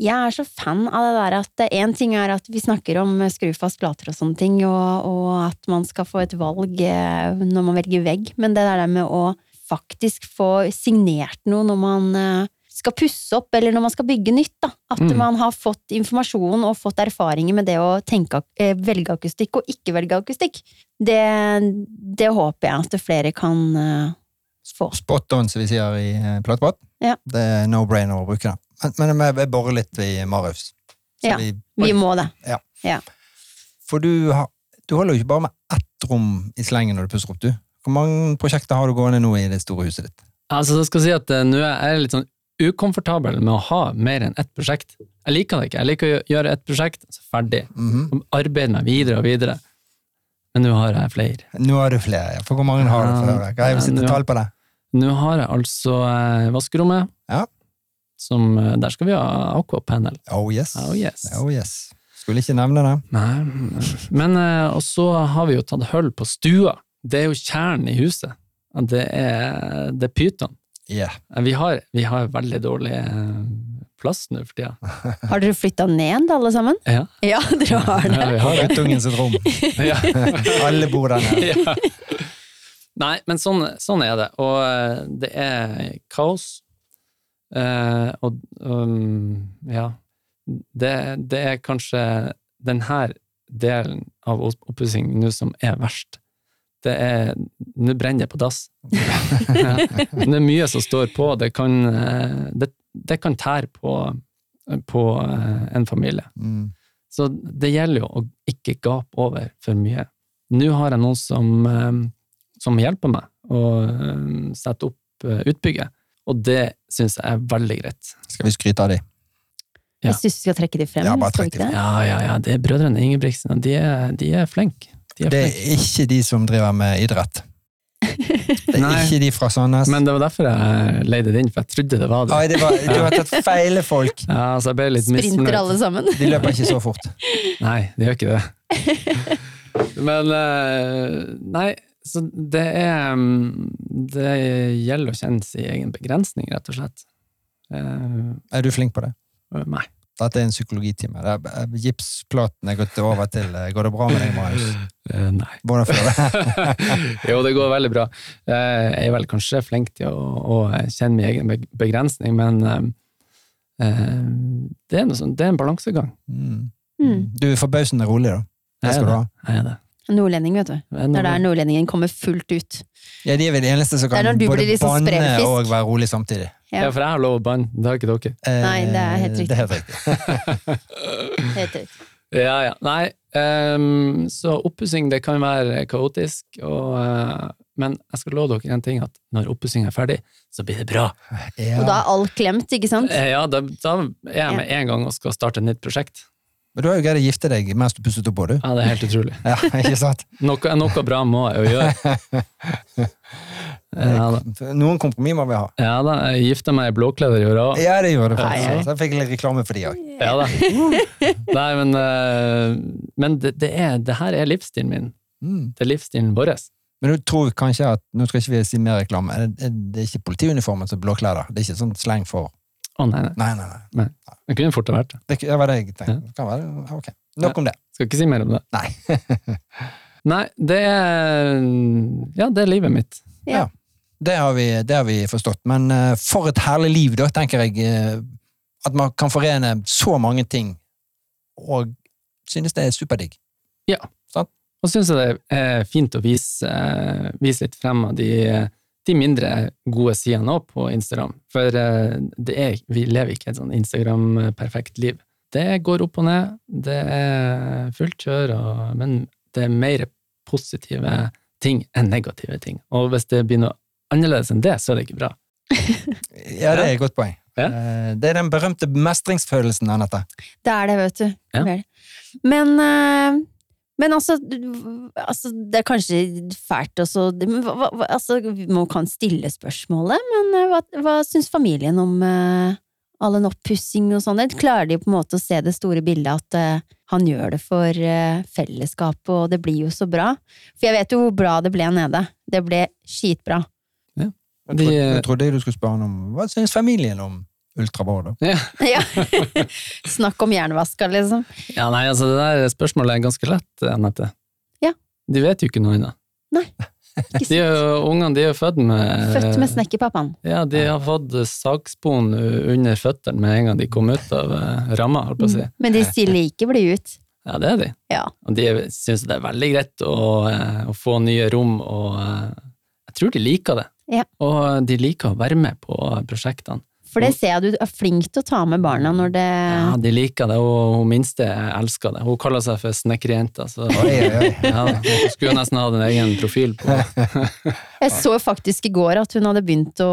Jeg er så fan av det der at én ting er at vi snakker om skrufast plater og sånne ting, og, og at man skal få et valg eh, når man velger vegg, men det der med å faktisk få signert noe når man eh, skal pusse opp, eller når man skal bygge nytt. Da. At Mm. man har fått informasjon og fått erfaringer med det å tenke, eh, velge akustikk og ikke velge akustikk. Det, det håper jeg at flere kan få. Spot on, som vi sier i Plateprat. Ja. Det er no-brainer å bruke det. Men, men vi borer litt i Marius. Ja, vi- Vi må det. For du, har, du holder jo ikke bare med ett rom i slengen når du pusser opp, du. Hvor mange prosjekter har du gående nå i det store huset ditt? Altså, jeg skal si at uh, nå er jeg litt sånn ukomfortabel med å ha mer enn ett prosjekt. Jeg liker det ikke. Jeg liker å gjøre ett prosjekt, så ferdig. Mm -hmm. Arbeide meg videre og videre. Men nå har jeg flere. Nå har du flere, ja. For hvor mange har du? For jeg Ja, sitte nå- tall på det? Nå har jeg altså eh, vaskerommet, Ja. som, eh, der skal vi ha aquapanel. Oh yes. Oh yes. Oh yes. Skulle ikke nevne det. Nei, men eh, og så har vi jo tatt hull på stua. Det er jo kjernen i huset. Det er, det er pyton. Yeah. Vi har, vi har veldig dårlig plass nå for tida. Har dere flytta ned, alle sammen? Ja. Ja, dere har det. Ja, vi har. Guttungen sitt rom. Ja. Alle bor der nede. ja. Nei, men sånn, sånn er det. Og eh, det er kaos. Uh, og um, ja det, det er kanskje denne delen av oppussing nå som er verst. Det er Nå brenner det på dass. Det er mye som står på. Det kan, eh, det, det kan tære på, på en familie. Mm. Så det gjelder jo å ikke gape over for mye. Nå har jeg noen som, som hjelper meg å eh, sette opp eh, utbygget, og det syns jeg er veldig greit. Skal vi skryte av de? Ja. Jeg syns vi skal trekke de frem. Ja, bare trekke trekk de frem. Ja, ja, ja, det er brødrene Ingebrigtsen, og de er, de er flinke. De er Det er er ikke de som driver med idrett. Det er Nei. ikke de fra Sandnes. Men det var derfor jeg leide det inn, for jeg trodde det var det. Ai, det var, du har tatt feil folk. Ja, så jeg ble litt Sprinter misfornøyd. alle sammen. De løper ikke så fort. Nei, de gjør ikke det. Men eh, Nei, så det er mm, Det gjelder å kjenne sin egen begrensning, rett og slett. Eh, Er du flink på det? nei. Dette er en psykologitime. Det Gipsplaten er gått over til eh, Går det bra med deg, Marius? Eh, nei. Hvordan for det? jo, det går veldig bra. Eh, Jeg er vel kanskje flink til å, å kjenne min egen begrensning, men eh, eh, det, er noe sånn, det er en balansegang. Mm. Mm. Du er forbausende rolig, da. Det skal du ha. Jeg er det. Nordlending, vet du. Er Det er der nordlendingen kommer fullt ut. Ja, De er vel de eneste som kan både liksom banne og være rolig samtidig. Ja. Ja, for jeg har lov å banne, det har ikke dere. Eh, Nei, det er helt riktig. Det er helt riktig. Helt riktig. Ja, ja. Nei, um, så oppussing det kan være kaotisk, og, uh, men jeg skal love dere en ting, at når oppussing er ferdig, så blir det bra. Og da er alt glemt, ikke sant? Eh, Ja, da, da er jeg med en gang og skal starte et nytt prosjekt. Men du har jo greid å gifte deg mens du pusset opp på, du. Ja, det er helt utrolig. Ja, ikke sant? Noe, noe bra må jeg jo gjøre. Ja da. Noen kompromiss må vi ha. Ja da, jeg gifta meg i blåkleder i år òg. Ja, det gjorde hei. faktisk. Så jeg fikk litt reklame for de òg. Ja da. Nei, men, eh, men det, det, er, det her er livsstilen min. Mm. Det er livsstilen vår. Men du tror kanskje at Nå skal ikke vi si mer reklame. Det, er ikke politiuniformen som er blåkleder? Det er ikke sånn sleng for Å nei, nei. Nei, nei, nei. Det kunne fort ha vært det. Det, det jeg tenkte. Det kan være, ok. Nok om det. Skal ikke si mer om det. Nei. Nei, det er Ja, det er livet mitt. Ja. Det har vi, det har vi forstått. Men eh, for et herlig liv, da, tenker jeg. eh, at man kan forene så mange ting, og synes det er superdigg. Og syns jeg det er fint å vise, eh, vise litt frem av de, de mindre gode sidene òg på Instagram. For eh, det er, vi lever ikke et sånn Instagram-perfekt liv. Det går opp og ned, det er fullt kjør, og, men det er mer positive ting enn negative ting. Og hvis det blir noe annerledes enn det, så er det ikke bra. Ja, det er et godt poeng. Ja. Eh, Det er den berømte mestringsfølelsen, Anette. Det er det, vet du. Ja. Men, eh, men altså, altså Det er kanskje fælt også men hva, hva, altså, Man kan stille spørsmålet, men eh, hva, hva syns familien om uh, all den oppussing og sånn? Klarer de på en måte å se det store bildet at uh, han gjør det for uh, fellesskapet, og det blir jo så bra? For jeg vet jo hvor bra det ble nede. Det ble skitbra. Jeg trodde, jeg trodde du skulle spørre han om Hva syns familien om Ultrabra, da? Ja. Ja. Snakk om jernvaska, liksom. ja, nei, altså det der spørsmålet er ganske lett, Anette. Ja. De vet jo ikke noe ennå. Nei. De er jo, ungene de er født med Født med snekkerpappaen. Ja, de har fått sagspon under føttene med en gang de kom ut av eh, ramma, holdt på å si. Men de sier like blide ut. Ja, det er de. Ja. Og de syns det er veldig greit å, eh, å få nye rom, og eh, jeg tror de liker det. Ja. Og de liker å være med på prosjektene. For det ser jeg du er flink til å ta med barna når det Ja, de liker det, og hun minste elsker det. Hun kaller seg for snekkerjenta, så Oi, oi, oi. ja, hun skulle nesten hatt en egen profil på Jeg så faktisk i går at hun hadde begynt å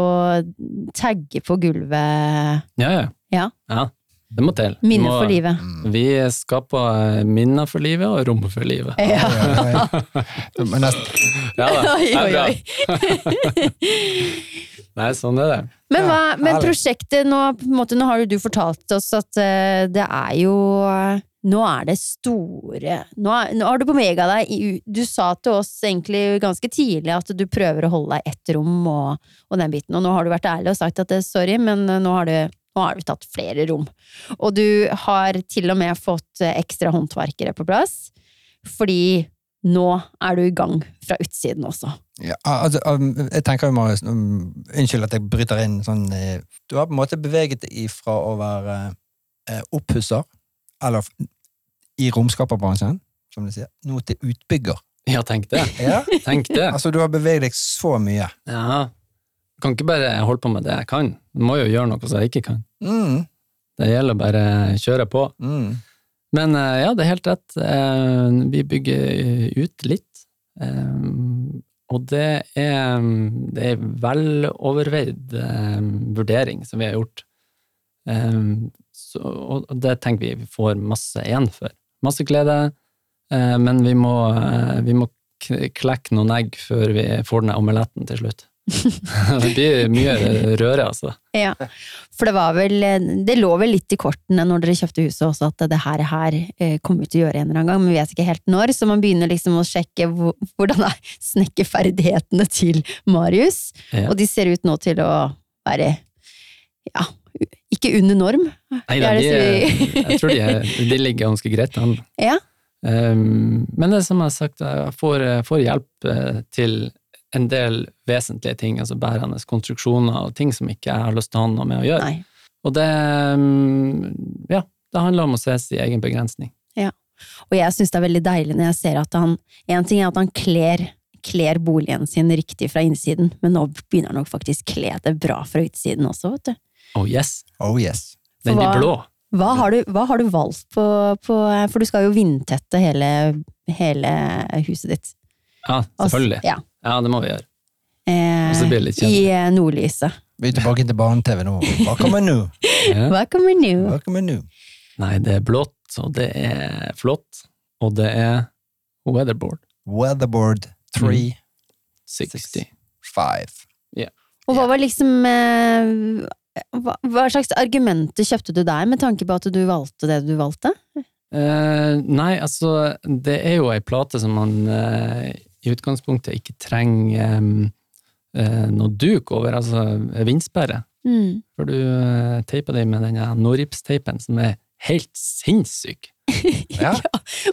tagge på gulvet. Ja, ja. Ja. ja det må til. Minner for livet. Vi skaper minner for livet og rom for livet. Ja. Men nesten, Ja da, Oi, det oi, oi. Nei, sånn er det. Men, hva, men prosjektet, nå, på en måte, nå har jo du fortalt oss at eh, det er jo Nå er det store Nå, er, nå har du bevega deg i u- Du sa til oss egentlig ganske tidlig at du prøver å holde deg ett rom og, og den biten, og nå har du vært ærlig og sagt at det, sorry, men eh, nå har, du, nå har du tatt flere rom. Og du har til og med fått eh, ekstra håndverkere på plass, fordi nå er du i gang fra utsiden også. ja, altså, um, jeg tenker jo, Marius, um, unnskyld at jeg bryter inn sånn eh, Du har på en måte beveget deg ifra å være eh, oppusser, eller i romskaperbransjen, som de sier, nå til utbygger. Ja, tenk det. Ja. Tenk det. Altså, du har beveget deg så mye. Ja. Kan ikke bare holde på med det jeg kan. Jeg må jo gjøre noe som jeg ikke kan. Mm, Det gjelder å bare kjøre på. mm. Men eh, ja, det er helt rett. Eh, Vi bygger ut litt. Eh, Og det er, det er veloverveid vurdering som vi har gjort. Så, og det tenker vi vi får masse igjen for. Masse glede, men vi må, vi må klekke noen egg før vi får den omeletten til slutt. det blir mye røre, altså. Ja, for det var vel Det lå vel litt i kortene når dere kjøpte huset også, at det her, her eh, kommer vi til å gjøre en eller annen gang, men vi vet ikke helt når, så man begynner liksom å sjekke hvor, hvordan er snekkerferdighetene til Marius, Ja. og de ser ut nå til å være ja, ikke under norm. Nei, da, de, jeg tror de, er, de ligger ganske greit an. Ja, Um, men det som jeg har sagt, jeg får, får hjelp eh, til en del vesentlige ting, altså bærende konstruksjoner og ting som ikke jeg har lyst til å ha noe med å gjøre. nei. Og det um, Ja, det handler om å se sin egen begrensning. Og jeg syns det er veldig deilig når jeg ser at han En ting er at han kler, kler boligen sin riktig fra innsiden, men nå begynner han nok faktisk kle det bra fra utsiden også, vet du. Oh yes, Oh yes. den blir blå. Hva har du, hva har du valgt på, på For du skal jo vindtette hele, hele huset ditt. Ja, selvfølgelig. Altså. Ja. Ja, det må vi gjøre. Eh, litt I eh, nordlyset. Vi er tilbake til barne-TV nå. Hva kommer nå? Hva kommer nå? Hva kommer nå? Nei, det er blått, og det er flott, og det er weatherboard Weatherboard 3, 60. 5. Og hva var liksom eh, hva, hva slags argumenter kjøpte du der, med tanke på at du valgte det du valgte? Eh, nei, altså, det er jo ei plate som man eh, i utgangspunktet ikke trenger eh, noe duk over, altså vindsperre. Mm. For du uh, teiper deg med denne Noripsteipen som er helt sinnssyk. Ja.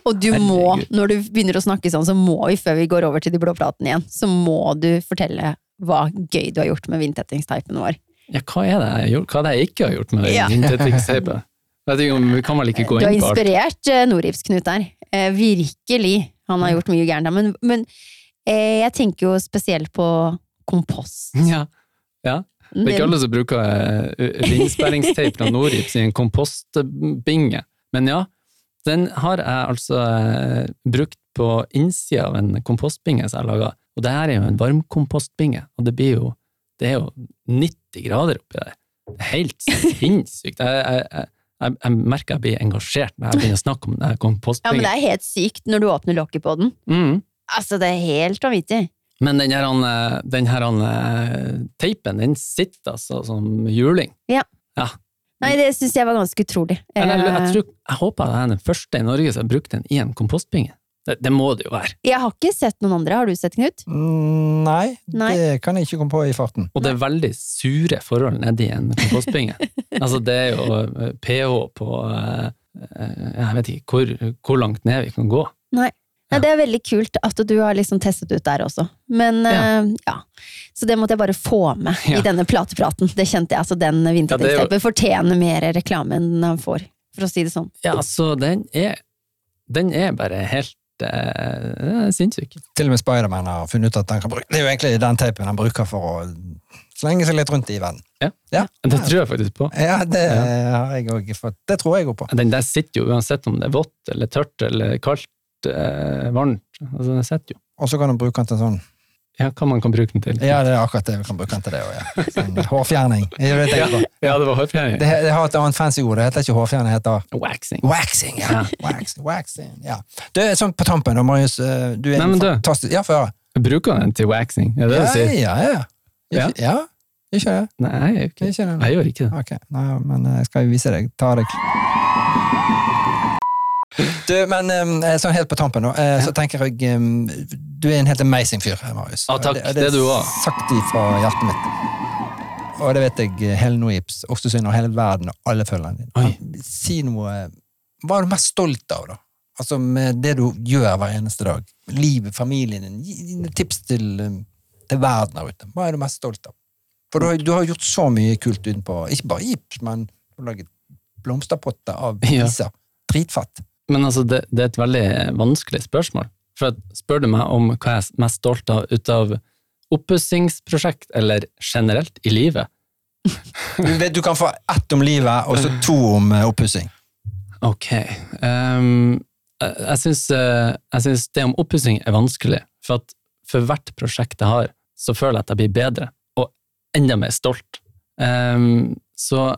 Og du må, når du begynner å snakke sånn, så må vi, før vi går over til de blå platene igjen, så må du fortelle hva gøy du har gjort med vindtettingsteipen vår. Ja, hva er det jeg gjort? Hva er det jeg ikke har gjort med Ja. vindtettingsteipen? Vet ikke om Vi kan vel ikke gå Du har inn på alt? inspirert eh, Nordibs-Knut der. Eh, virkelig. Han har gjort mye gærent. Men, men eh, jeg tenker jo spesielt på kompost. Ja. ja. Det er ikke alle som bruker eh, vindsperringsteip fra Norips i en kompostbinge. Men ja, den har jeg altså eh, brukt på innsida av en kompostbinge som jeg laga. Og det her er jo en varmkompostbinge, og det blir jo det er jo 90 grader oppi der. Det er helt sinnssykt. Jeg, jeg, jeg, jeg, jeg merker jeg blir engasjert når jeg begynner å snakke om den her Ja, men det er helt sykt når du åpner lokket på den. Mm. Altså, det er helt vanvittig. Men den her, eh, den her eh, teipen, den sitter altså som juling. Nei, det syns jeg var ganske utrolig. Eller, jeg, Eh, jeg, tror, jeg håper jeg er den første i Norge som har brukt den i en kompostbinge. Det, det må det jo være. jeg har ikke sett noen andre. Har du sett, Knut? Mm, nei, Nei. det kan jeg ikke komme på i farten. Og det er veldig sure forhold nedi en kompostbinge. altså, det er jo eh, pH på eh, eh, Jeg vet ikke hvor, hvor langt ned vi kan gå. Nei. Nei, det er veldig kult at du har liksom testet ut der også. Men ja. ja. Så det måtte jeg bare få med Ja. i denne platepraten. Det kjente jeg. Altså, den Ja, det er fortjener mer reklame enn han får, for å si det sånn. Ja, så den er, den er bare helt eh, uh, er sinnssyk. Til og med Spiderman har funnet ut at den kan bruke Det er jo egentlig den teipen han bruker for å slenge seg litt rundt i verden. Ja. Ja, Det tror jeg faktisk på. ja det har jeg òg fått. Det tror jeg òg på. Den der sitter jo uansett om det er vått eller tørt eller kaldt, eh, varmt. Altså, den sitter jo. Og så kan du bruke den til sånn Ja, hva man kan bruke den til. Ja, det er akkurat det vi kan bruke den til det også, ja. Sånn hårfjerning. Det det på. Ja, det var hårfjerning. Det, det har et annet fancy ord. Det heter ikke hårfjerning, det heter Waxing. waxing. Ja. Waxing, waxing, ja. Det er sånn på tampen, da, Marius. eh, Du er Nei, men fantastisk Ja, få høre. Bruker den til waxing, er det det Ja, du sier? ja, ja. Ja. Ja. Ikke det? Nei, jeg gjør ikke det. Ikke det? Jeg gjør ikke det. Ok, Nei, men eh, jeg skal jo vise deg. Ta deg. Du, men eh, sånn helt på tampen, nå, eh, så tenker jeg eh, Du er en helt amazing fyr, Marius. Ja, takk. Det, Det er du også. Sagt ifra hjertet mitt. Og det vet jeg eh, hele Noips, Ostersund og hele verden og alle følgerne dine. Si noe Hva er du mest stolt av, da? Altså med det du gjør hver eneste dag. Livet, familien din. Gi tips til, eh, til verden der ute. Hva er du mest stolt av? For du har, du har gjort så mye kult utenpå. Ikke bare gips, men du har laget blomsterpotter av Ja. biser. Dritfett. Men altså, det, det er et veldig vanskelig spørsmål. For spør du meg om hva jeg er mest stolt av ut av oppussingsprosjekt, eller generelt i livet? Du, vet, du kan få ett om livet, og så to om eh, oppussing. Ok. Um, jeg syns, eh, det om oppussing er vanskelig, for at for hvert prosjekt jeg har, så føler jeg at jeg blir bedre, og enda mer stolt. Um, så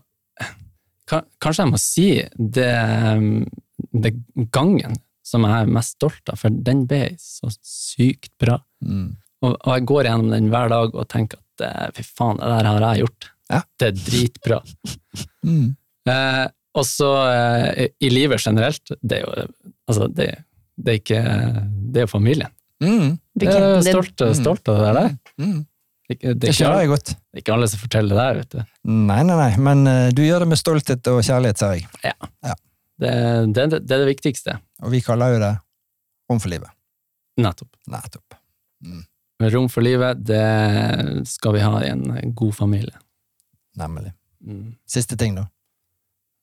kanskje jeg må si det, ehm, det gangen som jeg er mest stolt av, for den ble så sykt bra. Mm. Og, og jeg går gjennom den hver dag og tenker at eh, fy faen, det der har jeg gjort. Ja. Det er dritbra. Mm. Eh, og så eh, i livet generelt, det er jo altså, det, det er ikke Det er jo familien. Mm. Jeg er stolt, stolt av det der. Mm. Det, det, Det ikke, skjønner jeg godt. det er ikke alle som forteller det der, vet du. Nei, nei, nei, men eh, du gjør det med stolthet og kjærlighet, ser jeg. Det, det, det, det er det viktigste. Og vi kaller jo det rom for livet. Nettopp. Nettopp. Men rom for livet, det skal vi ha i en god familie. Nemlig. Mm. Siste ting, da.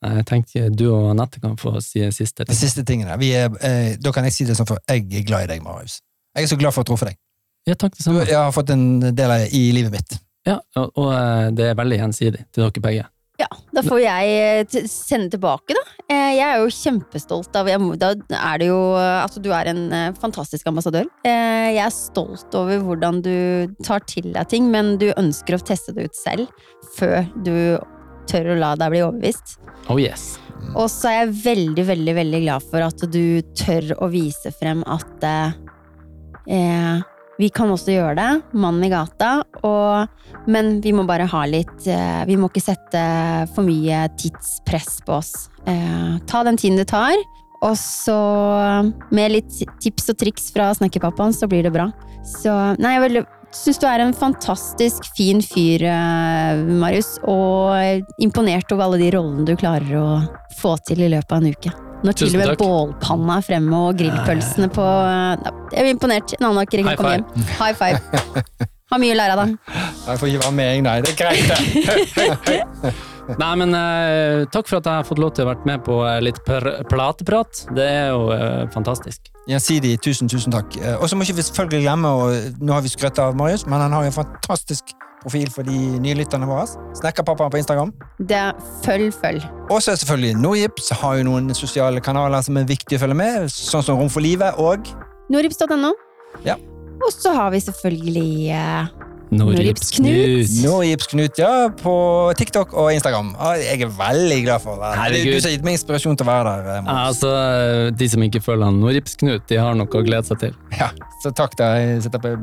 Jeg tenkte du og Anette kan få si siste ting. siste tingene. Vi er, eh, da kan jeg si det sånn, for jeg er glad i deg, Marius. Jeg er så glad for å ha truffet deg. Ja, takk det Du, jeg har fått en del av det i livet mitt. Ja, og, og eh, det er veldig gjensidig til dere begge. Ja, da får jeg eh, sende tilbake, da. Eh, Jeg er jo kjempestolt av Da er det jo Altså, du er en eh, fantastisk ambassadør. Jeg er stolt over hvordan du tar til deg ting, men du ønsker å teste det ut selv før du tør å la deg bli overbevist. Oh yes. Og så er jeg veldig, veldig veldig glad for at du tør å vise frem at eh, vi kan også gjøre det, mannen i gata, og, men vi må bare ha litt eh, Vi må ikke sette for mye tidspress på oss. Eh, ta den tiden det tar, og så med litt tips og triks fra snekkerpappaen, så blir det bra. Så nei, jeg syns du er en fantastisk fin fyr, eh, Marius, og imponert over alle de rollene du klarer å få til i løpet av en uke. Når til og med bålpanna er fremme og grillpølsene på Jeg er imponert. En annen har ikke å komme hjem. High five. Har mye å lære av deg. Jeg får ikke være med, jeg, nei. Det er greit, det. Nei, men uh, takk for at jeg har fått lov til å være med på eh, litt pr plateprat. Det er jo uh, fantastisk. Gjensidig, tusen, tusen takk. Og så må ikke vi selvfølgelig glemme, og nå har vi skrøtt av Marius, men han har jo en fantastisk profil for de nye lytterne våre. Snekkerpappaen på Instagram. Det er følg, følg. Og så er selvfølgelig Norgips har jo noen sosiale kanaler som er viktige å følge med, sånn som Rom for livet og Norips.no. Ja. Og så har vi selvfølgelig eh, Norips Knut. Knut. Knut ja, på TikTok og Instagram. Og jeg er veldig glad for der. Det er Herregud. du har gitt meg inspirasjon til å være der. Ja, Altså, De som ikke følger han Knut, de har noe å glede seg til. Ja, så takk da. Jeg setter på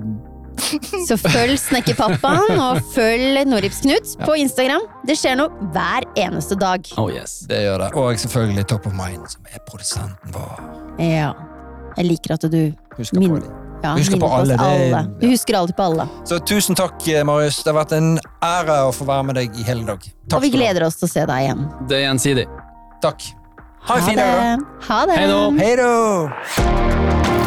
Så følg Snekkerpappaen og følg Norips Knut på Instagram. Det skjer noe hver eneste dag. Oh yes. Det gjør det. Og selvfølgelig Top of Mind, som er produsenten vår. Ja. Jeg liker at du Husker Min- på ja, Husker på alle, alle. det- alle. Du husker alltid på alle. Så tusen takk, Marius. Det har vært en ære å få være med deg i hele dag. Takk Og vi ha. gleder oss til å se deg igjen. Det er gjensidig. Takk. Ha en fin dag. Ha det. Hei da!